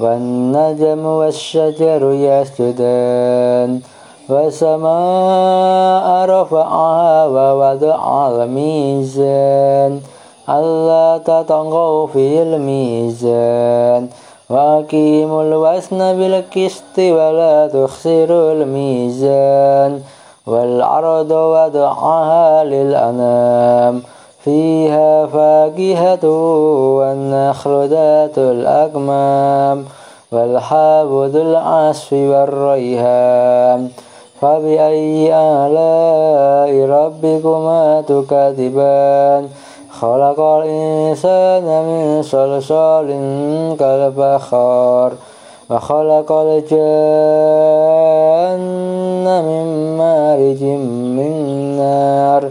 والنجم والشجر يسجدان والسماء رفعها ووضع الميزان. ألا تطغوا في الميزان. وأقيموا الوزن بالقسط ولا تخسروا الميزان. والعرض وضعها للأنام. فيها فاكهة والنخل ذات الأكمام والحاب ذو العصف والريهان فبأي آلاء ربكما تكذبان؟ خلق الإنسان من صلصال كالفخار وخلق الجن من مارج من نار.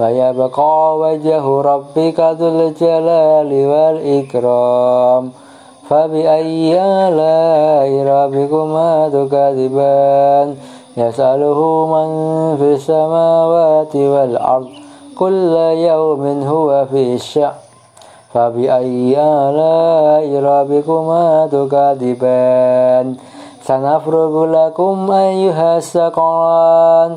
ويبقى وجه ربك ذو الجلال والإكرام فبأي آلاء ربكما تكذبان يسأله من في السماوات والأرض كل يوم هو في الشأن فبأي آلاء ربكما تكذبان سنفرغ لكم أيها الثقلان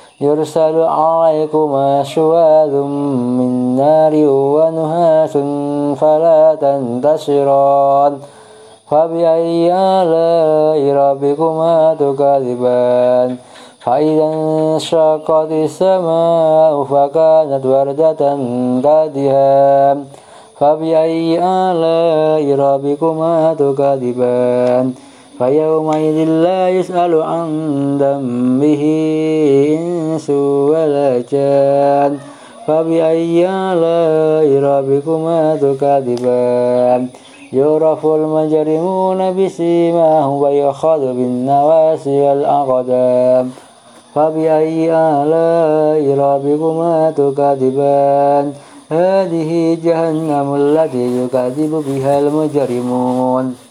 يرسل عليكما شواذ من نار ونهاس فلا تنتشران. فبأي آلاء ربكما تكذبان؟ فإذا انشقت السماء فكانت وردة كالدهان فبأي آلاء ربكما تكذبان؟ فيومئذ لا يسأل عن ذنبه إنس ولا جان. فبأي آلاء ربكما تكذبان. يعرف المجرمون بسيماهم ويؤخذ بالنواسي والأقدام. فبأي آلاء ربكما تكذبان. هذه جهنم التي يكذب بها المجرمون.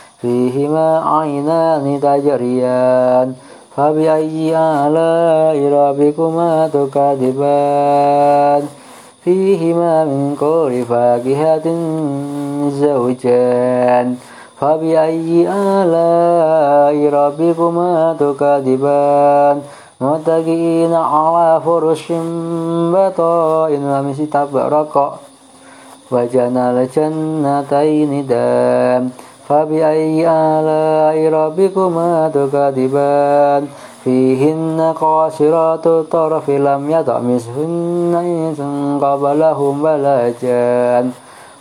فيهما عينان تجريان. فبأي آلاء ربكما تكذبان. فيهما من كل فاكهة زوجان. فبأي آلاء ربكما تكذبان. متكئين على فرش بطائن من استبرق وجنى الجنتين دام فبأي آلاء ربكما تكذبان؟ فيهن قاصرات الطرف لم يطمسهن إنس قبلهم ولا جان.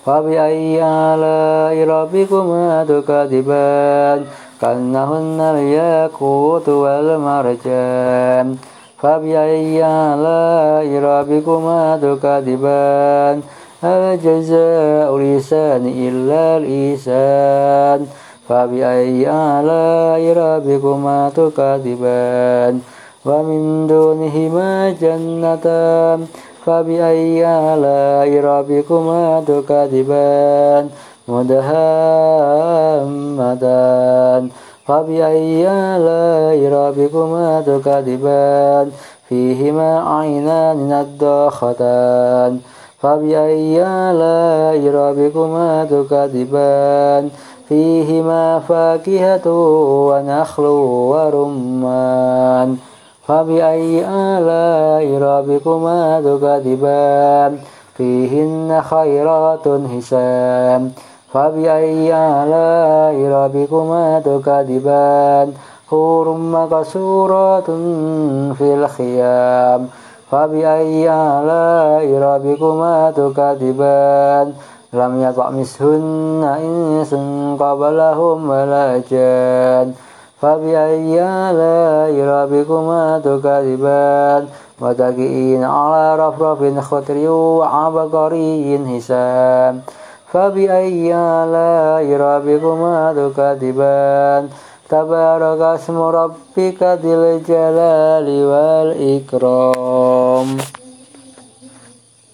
فبأي آلاء ربكما تكذبان؟ كأنهن الياقوت والمرجان. فبأي آلاء ربكما تكذبان؟ هل جزاء الإحسان إلا الإحسان؟ فبأي آلاء ربكما تكذبان؟ ومن دونهما جنتان. فبأي آلاء ربكما تكذبان؟ مدهامتان. فبأي آلاء ربكما تكذبان؟ فيهما عينان نضاختان. فبأي آلاء ربكما تكذبان فيهما فاكهة ونخل ورمان فبأي آلاء ربكما تكذبان فيهن خيرات حسان فبأي آلاء ربكما تكذبان حور مقصورات في الخيام فبأي آلاء ربكما تكذبان لم يطعمسهن إنس قبلهم ولا جان فبأي آلاء ربكما تكذبان متكئين على رفرف خضر وعبقري حسان فبأي آلاء ربكما تكذبان تبارك اسم ربك ذي الجلال والإكرام